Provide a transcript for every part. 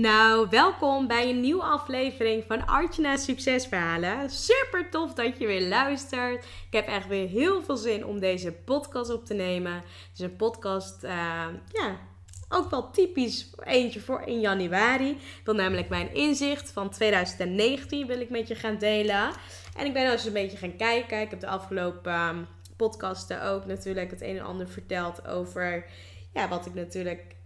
Nou, welkom bij een nieuwe aflevering van Artjana Succesverhalen. Super tof dat je weer luistert. Ik heb echt weer heel veel zin om deze podcast op te nemen. Het is een podcast, uh, ja, ook wel typisch eentje voor in januari. Ik wil namelijk mijn inzicht van 2019 wil ik met je gaan delen. En ik ben nou eens een beetje gaan kijken. Ik heb de afgelopen uh, podcasten ook natuurlijk het een en ander verteld over ja, wat ik natuurlijk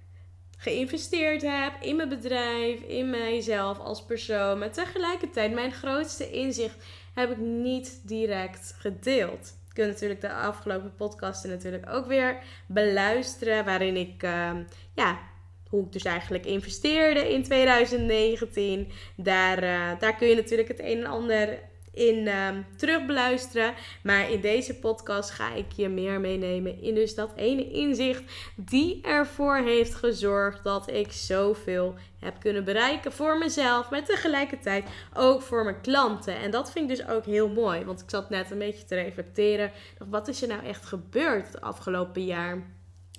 geïnvesteerd heb in mijn bedrijf, in mijzelf als persoon. Maar tegelijkertijd, mijn grootste inzicht heb ik niet direct gedeeld. Je kunt natuurlijk de afgelopen podcasten natuurlijk ook weer beluisteren. Waarin ik, ehm, ja, hoe ik dus eigenlijk investeerde in 2019. Daar, uh, daar kun je natuurlijk het een en ander in um, terugbeluisteren. Maar in deze podcast ga ik je meer meenemen in dus dat ene inzicht die ervoor heeft gezorgd dat ik zoveel heb kunnen bereiken voor mezelf, maar tegelijkertijd ook voor mijn klanten. En dat vind ik dus ook heel mooi, want ik zat net een beetje te reflecteren. Wat is er nou echt gebeurd het afgelopen jaar?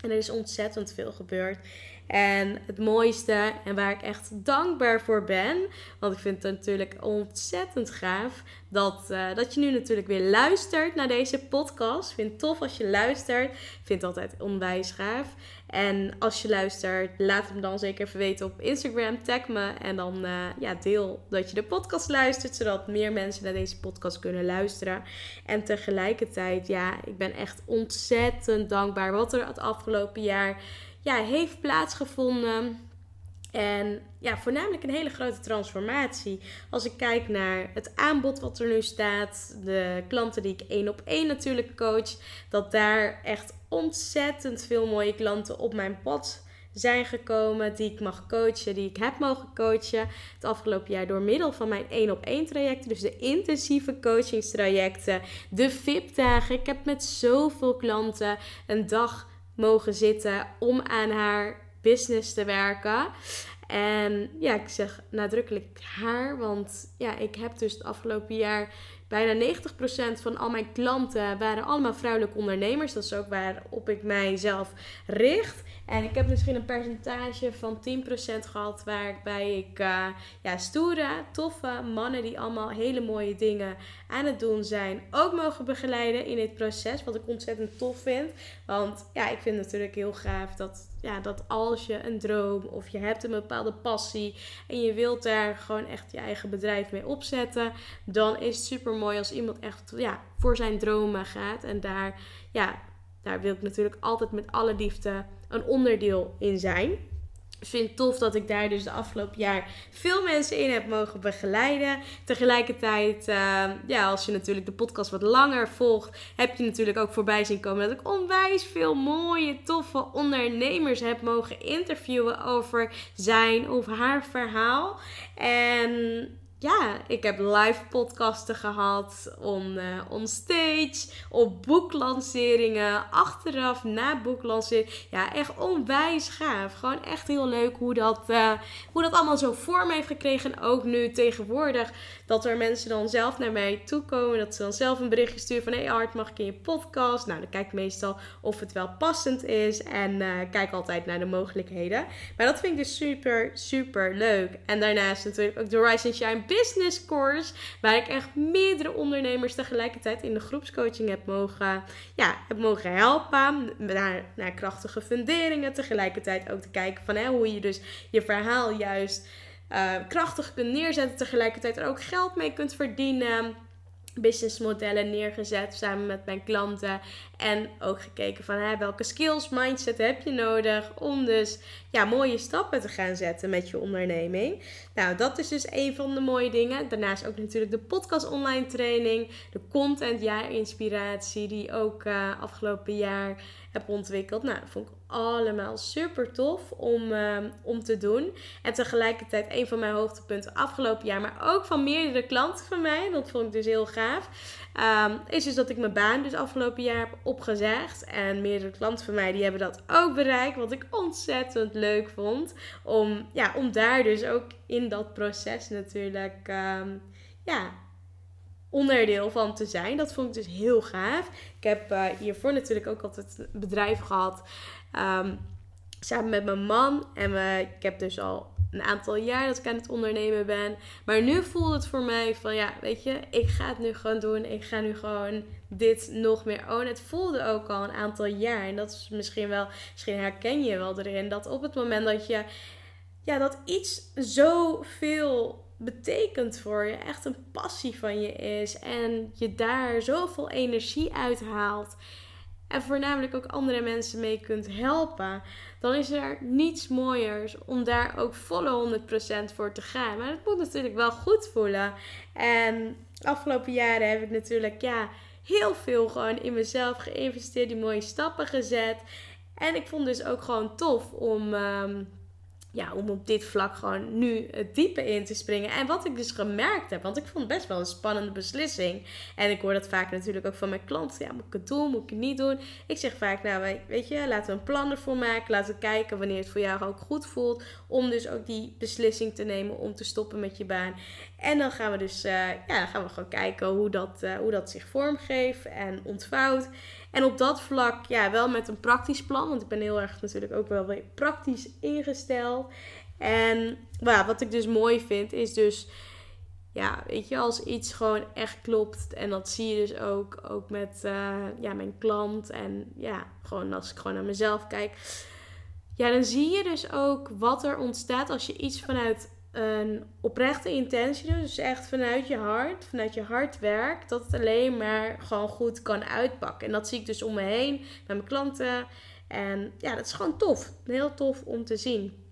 En er is ontzettend veel gebeurd. En het mooiste en waar ik echt dankbaar voor ben, want ik vind het natuurlijk ontzettend gaaf dat, uh, dat je nu natuurlijk weer luistert naar deze podcast. Ik vind het tof als je luistert. Ik vind het altijd onwijs gaaf. En als je luistert, laat hem dan zeker even weten op Instagram. Tag me en dan uh, ja, deel dat je de podcast luistert, zodat meer mensen naar deze podcast kunnen luisteren. En tegelijkertijd, ja, ik ben echt ontzettend dankbaar wat er het afgelopen jaar ja, heeft plaatsgevonden. En ja, voornamelijk een hele grote transformatie. Als ik kijk naar het aanbod wat er nu staat, de klanten die ik één op één natuurlijk coach, dat daar echt ontzettend veel mooie klanten op mijn pad zijn gekomen, die ik mag coachen, die ik heb mogen coachen het afgelopen jaar door middel van mijn één op één trajecten, dus de intensieve coachingstrajecten, de VIP-dagen. Ik heb met zoveel klanten een dag mogen zitten om aan haar business te werken. En ja, ik zeg nadrukkelijk haar, want ja, ik heb dus het afgelopen jaar bijna 90% van al mijn klanten waren allemaal vrouwelijke ondernemers. Dat is ook waarop ik mijzelf richt. En ik heb misschien een percentage van 10% gehad waarbij ik uh, ja, stoere, toffe mannen die allemaal hele mooie dingen aan het doen zijn, ook mogen begeleiden in dit proces. Wat ik ontzettend tof vind. Want ja, ik vind natuurlijk heel gaaf dat, ja, dat als je een droom of je hebt een bepaalde passie en je wilt daar gewoon echt je eigen bedrijf mee opzetten, dan is het super mooi als iemand echt ja, voor zijn dromen gaat. En daar, ja, daar wil ik natuurlijk altijd met alle liefde een onderdeel in zijn. Vind tof dat ik daar dus de afgelopen jaar veel mensen in heb mogen begeleiden. Tegelijkertijd, uh, ja, als je natuurlijk de podcast wat langer volgt, heb je natuurlijk ook voorbij zien komen dat ik onwijs veel mooie, toffe ondernemers heb mogen interviewen over zijn of haar verhaal. En ja, ik heb live podcasten gehad, on, uh, on stage, op boeklanceringen, achteraf, na boeklancering. Ja, echt onwijs gaaf. Gewoon echt heel leuk hoe dat, uh, hoe dat allemaal zo vorm heeft gekregen. En ook nu tegenwoordig dat er mensen dan zelf naar mij toe komen. Dat ze dan zelf een berichtje sturen van... Hey Art, mag ik in je podcast? Nou, dan kijk ik meestal of het wel passend is. En uh, kijk altijd naar de mogelijkheden. Maar dat vind ik dus super, super leuk. En daarnaast natuurlijk ook de Rise and Shine Business Course. Waar ik echt meerdere ondernemers tegelijkertijd in de groepscoaching heb mogen, ja, heb mogen helpen. Naar, naar krachtige funderingen. Tegelijkertijd ook te kijken van hè, hoe je dus je verhaal juist uh, krachtig kunt neerzetten. Tegelijkertijd er ook geld mee kunt verdienen. businessmodellen neergezet samen met mijn klanten. En ook gekeken van hè, welke skills, mindset heb je nodig om dus ja, mooie stappen te gaan zetten met je onderneming. Nou, dat is dus een van de mooie dingen. Daarnaast ook natuurlijk de podcast online training, de content jaar inspiratie die ook uh, afgelopen jaar heb ontwikkeld. Nou, dat vond ik allemaal super tof om, ehm, om te doen. En tegelijkertijd een van mijn hoogtepunten afgelopen jaar, maar ook van meerdere klanten van mij. Dat vond ik dus heel gaaf. Um, is dus dat ik mijn baan dus afgelopen jaar heb opgezegd. En meerdere klanten van mij die hebben dat ook bereikt. Wat ik ontzettend leuk vond. Om, ja, om daar dus ook in dat proces natuurlijk um, ja, onderdeel van te zijn. Dat vond ik dus heel gaaf. Ik heb uh, hiervoor natuurlijk ook altijd bedrijf gehad. Um, samen met mijn man. En ik heb dus al een aantal jaar dat ik aan het ondernemen ben. Maar nu voelt het voor mij van ja, weet je, ik ga het nu gewoon doen. Ik ga nu gewoon dit nog meer ownen. Het voelde ook al een aantal jaar. En dat is misschien wel, misschien herken je wel erin. Dat op het moment dat je, ja, dat iets zoveel betekent voor je, echt een passie van je is. En je daar zoveel energie uit haalt en voornamelijk ook andere mensen mee kunt helpen, dan is er niets mooiers om daar ook volle 100% voor te gaan. Maar het moet natuurlijk wel goed voelen. En afgelopen jaren heb ik natuurlijk ja, heel veel gewoon in mezelf geïnvesteerd, die mooie stappen gezet. En ik vond dus ook gewoon tof om. Um, ja, om op dit vlak gewoon nu het diepe in te springen. En wat ik dus gemerkt heb, want ik vond het best wel een spannende beslissing. En ik hoor dat vaak natuurlijk ook van mijn klanten. Ja, moet ik het doen? Moet ik het niet doen? Ik zeg vaak, nou weet je, laten we een plan ervoor maken. Laten we kijken wanneer het voor jou ook goed voelt. Om dus ook die beslissing te nemen om te stoppen met je baan. En dan gaan we dus, uh, ja, gaan we gewoon kijken hoe dat, uh, hoe dat zich vormgeeft en ontvouwt. En op dat vlak, ja, wel met een praktisch plan. Want ik ben heel erg natuurlijk ook wel weer praktisch ingesteld. En wat ik dus mooi vind, is dus, ja, weet je, als iets gewoon echt klopt. En dat zie je dus ook, ook met uh, ja, mijn klant. En ja, gewoon als ik gewoon naar mezelf kijk. Ja, dan zie je dus ook wat er ontstaat als je iets vanuit een oprechte intentie. Dus echt vanuit je hart, vanuit je hart werkt. Dat het alleen maar gewoon goed kan uitpakken. En dat zie ik dus om me heen, bij mijn klanten. En ja, dat is gewoon tof. Heel tof om te zien.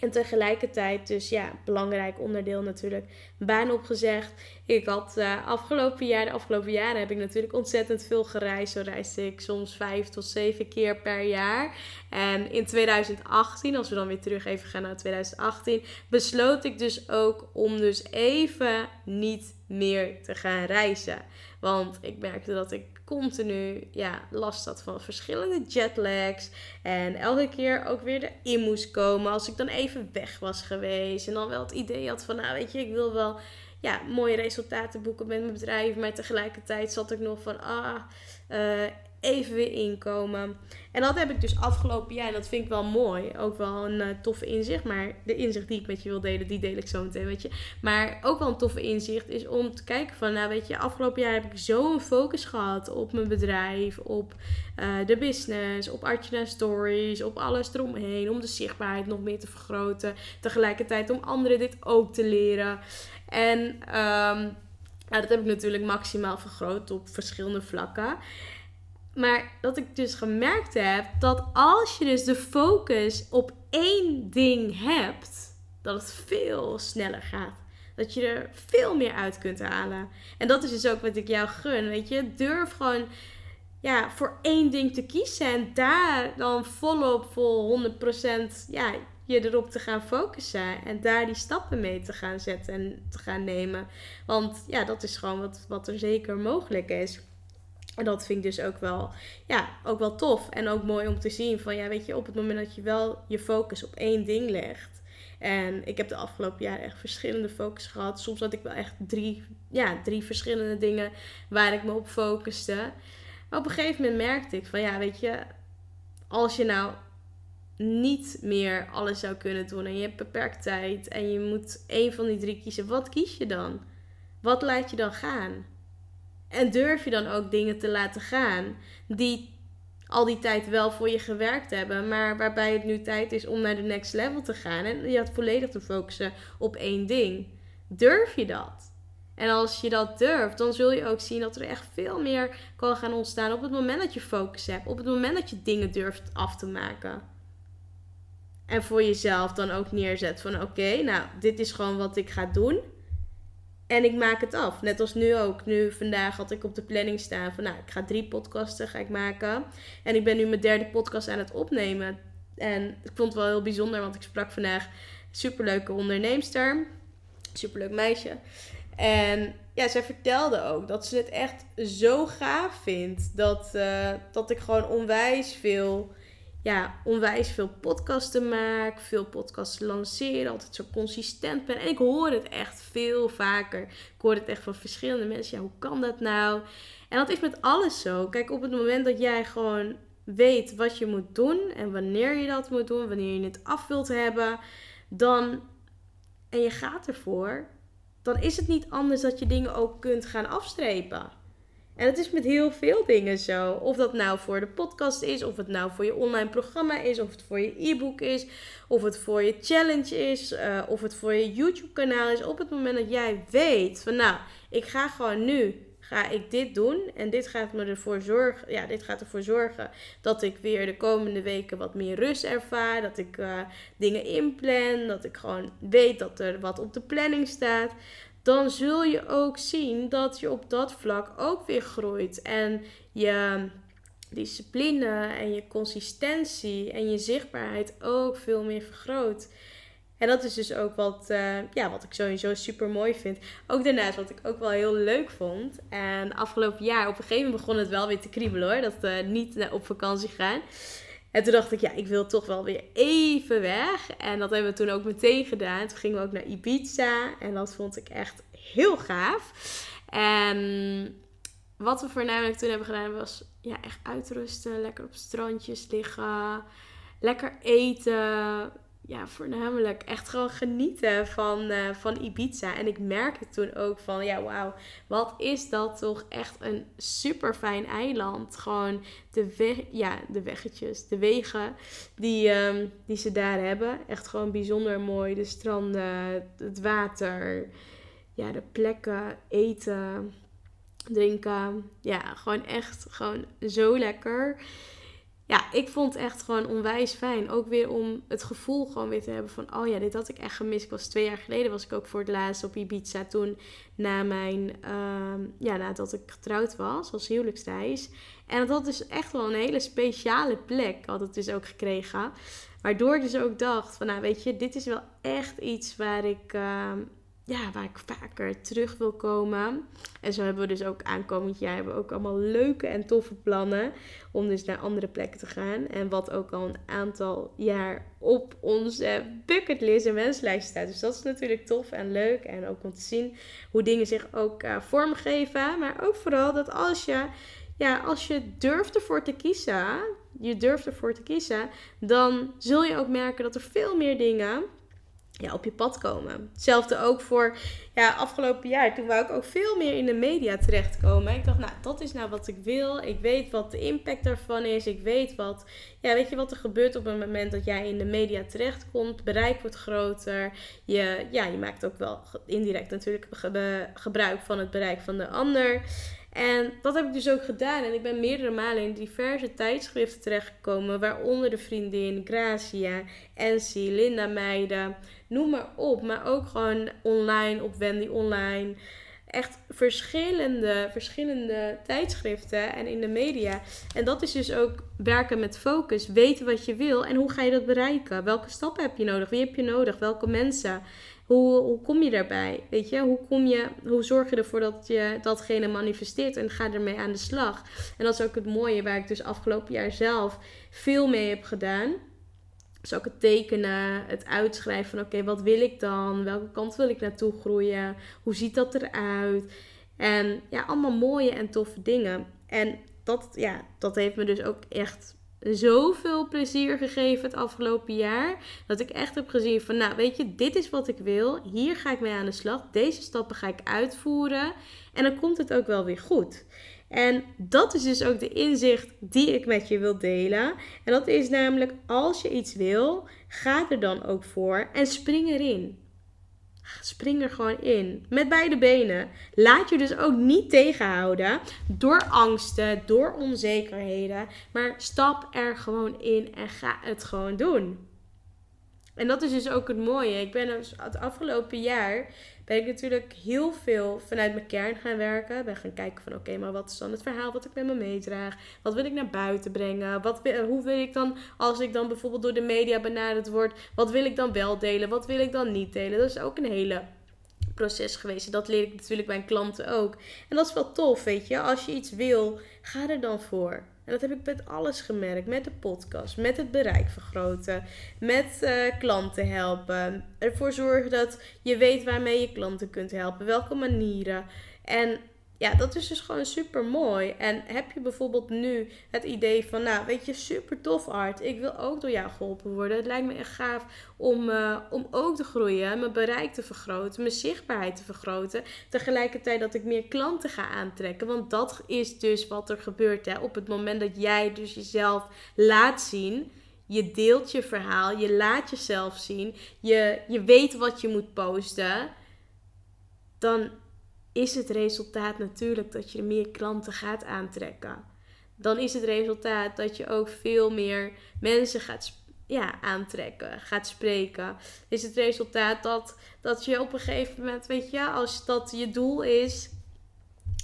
En tegelijkertijd dus ja, belangrijk onderdeel natuurlijk, baan opgezegd. Ik had uh, afgelopen jaar, de afgelopen jaren heb ik natuurlijk ontzettend veel gereisd. Zo reisde ik soms vijf tot zeven keer per jaar. En in 2018, als we dan weer terug even gaan naar 2018, besloot ik dus ook om dus even niet meer te gaan reizen. Want ik merkte dat ik continu ja, last had van verschillende jetlags. En elke keer ook weer erin moest komen als ik dan even weg was geweest. En dan wel het idee had van, nou weet je, ik wil wel ja, mooie resultaten boeken met mijn bedrijf. Maar tegelijkertijd zat ik nog van, ah, uh, even weer inkomen. En dat heb ik dus afgelopen jaar. En dat vind ik wel mooi. Ook wel een uh, toffe inzicht. Maar de inzicht die ik met je wil delen, die deel ik zo meteen, weet je. Maar ook wel een toffe inzicht is om te kijken van... Nou, weet je, afgelopen jaar heb ik zo'n focus gehad op mijn bedrijf. Op uh, de business, op Archina Stories, op alles eromheen. Om de zichtbaarheid nog meer te vergroten. Tegelijkertijd om anderen dit ook te leren. En... Um, nou, dat heb ik natuurlijk maximaal vergroot op verschillende vlakken. Maar dat ik dus gemerkt heb dat als je dus de focus op één ding hebt, dat het veel sneller gaat. Dat je er veel meer uit kunt halen. En dat is dus ook wat ik jou gun. Weet je, durf gewoon ja, voor één ding te kiezen. En daar dan volop vol 100% ja, je erop te gaan focussen. En daar die stappen mee te gaan zetten en te gaan nemen. Want ja, dat is gewoon wat, wat er zeker mogelijk is. En dat vind ik dus ook wel, ja, ook wel tof. En ook mooi om te zien van, ja, weet je, op het moment dat je wel je focus op één ding legt. En ik heb de afgelopen jaren echt verschillende focus gehad. Soms had ik wel echt drie, ja, drie verschillende dingen waar ik me op focuste. Maar op een gegeven moment merkte ik van, ja, weet je, als je nou niet meer alles zou kunnen doen en je hebt beperkt tijd en je moet één van die drie kiezen, wat kies je dan? Wat laat je dan gaan? En durf je dan ook dingen te laten gaan die al die tijd wel voor je gewerkt hebben, maar waarbij het nu tijd is om naar de next level te gaan en je had volledig te focussen op één ding. Durf je dat? En als je dat durft, dan zul je ook zien dat er echt veel meer kan gaan ontstaan op het moment dat je focus hebt. Op het moment dat je dingen durft af te maken. En voor jezelf dan ook neerzet van oké, nou, dit is gewoon wat ik ga doen. En ik maak het af. Net als nu ook. Nu vandaag had ik op de planning staan van nou, ik ga drie podcasten ga ik maken. En ik ben nu mijn derde podcast aan het opnemen. En ik vond het wel heel bijzonder, want ik sprak vandaag superleuke onderneemster. Superleuk meisje. En ja, zij vertelde ook dat ze het echt zo gaaf vindt. Dat, uh, dat ik gewoon onwijs veel, ja, onwijs veel podcasten maak. Veel podcasten lanceren. Altijd zo consistent ben. En ik hoor het echt veel vaker. Ik hoor het echt van verschillende mensen. Ja, hoe kan dat nou? En dat is met alles zo. Kijk, op het moment dat jij gewoon weet wat je moet doen. En wanneer je dat moet doen. Wanneer je het af wilt hebben. Dan, en je gaat ervoor dan is het niet anders dat je dingen ook kunt gaan afstrepen. En het is met heel veel dingen zo. Of dat nou voor de podcast is, of het nou voor je online programma is, of het voor je e-book is, of het voor je challenge is, uh, of het voor je YouTube kanaal is. Op het moment dat jij weet van nou, ik ga gewoon nu ga ik dit doen. En dit gaat, me ervoor zorgen, ja, dit gaat ervoor zorgen dat ik weer de komende weken wat meer rust ervaar. Dat ik uh, dingen inplan. Dat ik gewoon weet dat er wat op de planning staat. Dan zul je ook zien dat je op dat vlak ook weer groeit. En je discipline en je consistentie en je zichtbaarheid ook veel meer vergroot. En dat is dus ook wat, uh, ja, wat ik sowieso super mooi vind. Ook daarnaast wat ik ook wel heel leuk vond. En afgelopen jaar, op een gegeven moment begon het wel weer te kriebelen hoor. Dat we uh, niet op vakantie gaan. En toen dacht ik, ja, ik wil toch wel weer even weg. En dat hebben we toen ook meteen gedaan. Toen gingen we ook naar Ibiza. En dat vond ik echt heel gaaf. En wat we voornamelijk toen hebben gedaan was ja, echt uitrusten. Lekker op strandjes liggen. Lekker eten ja, voornamelijk echt gewoon genieten van, uh, van Ibiza. En ik merkte toen ook van, ja, wauw, wat is dat toch echt een super fijn eiland. Gewoon de, ja, de weggetjes, de wegen die, um, die ze daar hebben. Echt gewoon bijzonder mooi. De stranden, het water, ja, de plekken, eten, drinken. Ja, gewoon echt gewoon zo lekker ja, ik vond het echt gewoon onwijs fijn. Ook weer om het gevoel gewoon weer te hebben van... oh ja, dit had ik echt gemist. Was twee jaar geleden was ik ook voor het laatst op Ibiza. Toen na mijn... Uh, ja, nadat ik getrouwd was als huwelijksreis. En dat is dus echt wel een hele speciale plek. Had het dus ook gekregen. Waardoor ik dus ook dacht van... nou weet je, dit is wel echt iets waar ik... Uh, ja, waar ik vaker terug wil komen. En zo hebben we dus ook aankomend jaar hebben we ook allemaal leuke en toffe plannen om dus naar andere plekken te gaan. En wat ook al een aantal jaar op onze bucketlist en wenslijst staat. Dus dat is natuurlijk tof en leuk. En ook om te zien hoe dingen zich ook uh, vormgeven. Maar ook vooral dat als je, ja, als je durft ervoor te kiezen, je durft ervoor te kiezen, dan zul je ook merken dat er veel meer dingen ja, op je pad komen. Hetzelfde ook voor ja, afgelopen jaar. Toen wou ik ook veel meer in de media terechtkomen. Ik dacht, nou, dat is nou wat ik wil. Ik weet wat de impact daarvan is. Ik weet wat, ja, weet je wat er gebeurt op het moment dat jij in de media terechtkomt. Bereik wordt groter. Je, ja, je maakt ook wel indirect natuurlijk gebruik van het bereik van de ander. En dat heb ik dus ook gedaan. En ik ben meerdere malen in diverse tijdschriften terechtgekomen. Waaronder de vriendin, Gracia, Ensie, Linda Meijden. Noem maar op. Maar ook gewoon online op Wendy Online. Echt verschillende, verschillende tijdschriften en in de media. En dat is dus ook werken met focus. Weten wat je wil en hoe ga je dat bereiken? Welke stappen heb je nodig? Wie heb je nodig? Welke mensen? Hoe, hoe kom je daarbij? Weet je, hoe, kom je, hoe zorg je ervoor dat je datgene manifesteert en ga ermee aan de slag? En dat is ook het mooie waar ik dus afgelopen jaar zelf veel mee heb gedaan. Dus ook het tekenen, het uitschrijven van oké, wat wil ik dan? Welke kant wil ik naartoe groeien? Hoe ziet dat eruit? En ja, allemaal mooie en toffe dingen. En dat, ja, dat heeft me dus ook echt zoveel plezier gegeven het afgelopen jaar. Dat ik echt heb gezien van, nou weet je, dit is wat ik wil. Hier ga ik mee aan de slag. Deze stappen ga ik uitvoeren. En dan komt het ook wel weer goed. En dat is dus ook de inzicht die ik met je wil delen. En dat is namelijk, als je iets wil, ga er dan ook voor en spring erin. Spring er gewoon in. Met beide benen. Laat je dus ook niet tegenhouden door angsten, door onzekerheden. Maar stap er gewoon in en ga het gewoon doen. En dat is dus ook het mooie. Ik ben dus het afgelopen jaar ben ik natuurlijk heel veel vanuit mijn kern gaan werken. Ben gaan kijken van oké, maar wat is dan het verhaal wat ik met me meedraag? Wat wil ik naar buiten brengen? Wat, hoe wil ik dan, als ik dan bijvoorbeeld door de media benaderd word, wat wil ik dan wel delen? Wat wil ik dan niet delen? Dat is ook een hele proces geweest. Dat leer ik natuurlijk bij klanten ook. En dat is wel tof, weet je. Als je iets wil, ga er dan voor. En dat heb ik met alles gemerkt. Met de podcast, met het bereik vergroten, met uh, klanten helpen. Ervoor zorgen dat je weet waarmee je klanten kunt helpen, welke manieren. En ja, dat is dus gewoon super mooi. En heb je bijvoorbeeld nu het idee van, nou, weet je, super tof art. Ik wil ook door jou geholpen worden. Het lijkt me echt gaaf om, uh, om ook te groeien, mijn bereik te vergroten, mijn zichtbaarheid te vergroten. Tegelijkertijd dat ik meer klanten ga aantrekken. Want dat is dus wat er gebeurt hè. op het moment dat jij dus jezelf laat zien. Je deelt je verhaal, je laat jezelf zien, je, je weet wat je moet posten. Dan is het resultaat natuurlijk dat je meer klanten gaat aantrekken. Dan is het resultaat dat je ook veel meer mensen gaat ja, aantrekken, gaat spreken. Is het resultaat dat, dat je op een gegeven moment, weet je, als dat je doel is,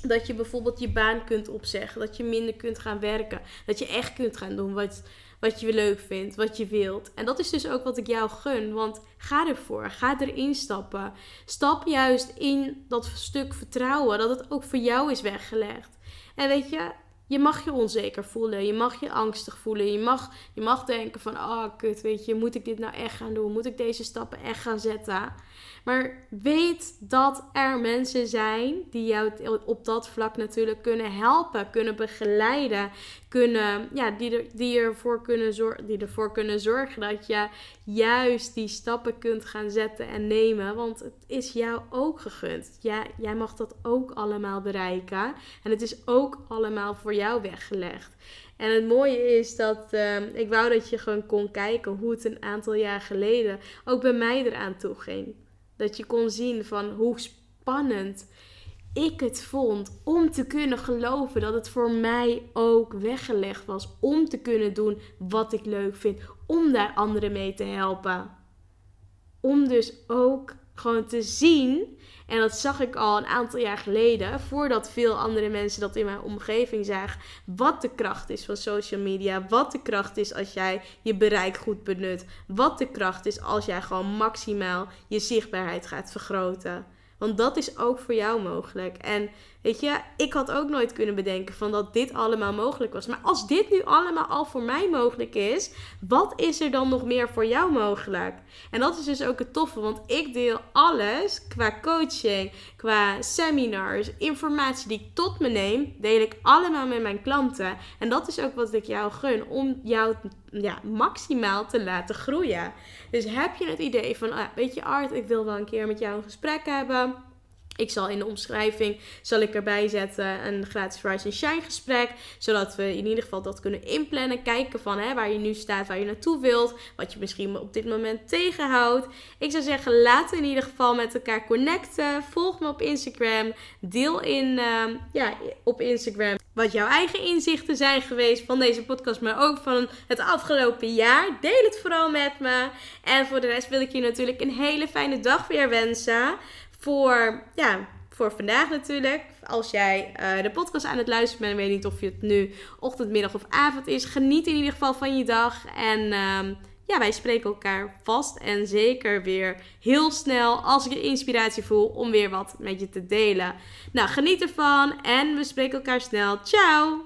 dat je bijvoorbeeld je baan kunt opzeggen, dat je minder kunt gaan werken, dat je echt kunt gaan doen wat, wat je leuk vindt, wat je wilt. En dat is dus ook wat ik jou gun. Want ga ervoor. Ga erin stappen. Stap juist in dat stuk vertrouwen dat het ook voor jou is weggelegd. En weet je, je mag je onzeker voelen. Je mag je angstig voelen. Je mag, je mag denken van, oh kut, weet je, moet ik dit nou echt gaan doen? Moet ik deze stappen echt gaan zetten? Maar weet dat er mensen zijn die jou op dat vlak natuurlijk kunnen helpen, kunnen begeleiden, kunnen, ja, die, er, die, ervoor kunnen zorgen, die ervoor kunnen zorgen dat je juist die stappen kunt gaan zetten en nemen. Want het is jou ook gegund. Ja, jij mag dat ook allemaal bereiken. En het is ook allemaal voor jou weggelegd. En het mooie is dat uh, ik wou dat je gewoon kon kijken hoe het een aantal jaar geleden ook bij mij eraan toe ging. Dat je kon zien van hoe spannend ik het vond om te kunnen geloven dat het voor mij ook weggelegd was. Om te kunnen doen wat ik leuk vind. Om daar anderen mee te helpen. Om dus ook gewoon te zien. En dat zag ik al een aantal jaar geleden, voordat veel andere mensen dat in mijn omgeving zagen. Wat de kracht is van social media. Wat de kracht is als jij je bereik goed benut. Wat de kracht is als jij gewoon maximaal je zichtbaarheid gaat vergroten. Want dat is ook voor jou mogelijk. En weet je, ik had ook nooit kunnen bedenken van dat dit allemaal mogelijk was. Maar als dit nu allemaal al voor mij mogelijk is, wat is er dan nog meer voor jou mogelijk? En dat is dus ook het toffe, want ik deel alles qua coaching, qua seminars, informatie die ik tot me neem, deel ik allemaal met mijn klanten. En dat is ook wat ik jou gun, om jou ja, maximaal te laten groeien. Dus heb je het idee van, ah, weet je Art, ik wil wel een keer met jou een gesprek hebben ik zal in de omschrijving zal ik erbij zetten een gratis Rise and Shine gesprek. Zodat we in ieder geval dat kunnen inplannen. Kijken van hè, waar je nu staat, waar je naartoe wilt. Wat je misschien op dit moment tegenhoudt. Ik zou zeggen, laten we in ieder geval met elkaar connecten. Volg me op Instagram. Deel in, uh, ja, op Instagram wat jouw eigen inzichten zijn geweest van deze podcast. Maar ook van het afgelopen jaar. Deel het vooral met me. En voor de rest wil ik je natuurlijk een hele fijne dag weer wensen voor, ja, voor vandaag natuurlijk. Als jij uh, de podcast aan het luisteren bent, weet niet of je het nu ochtend, middag of avond is. Geniet in ieder geval van je dag. En uh, ja, wij spreken elkaar vast en zeker weer heel snel als ik je inspiratie voel om weer wat met je te delen. Nou, geniet ervan en we spreken elkaar snel. Ciao!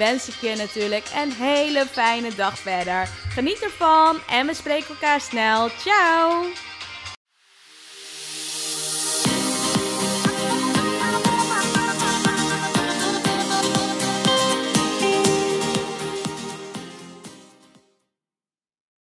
wens ik je natuurlijk een hele fijne dag verder. Geniet ervan en we spreken elkaar snel. Ciao!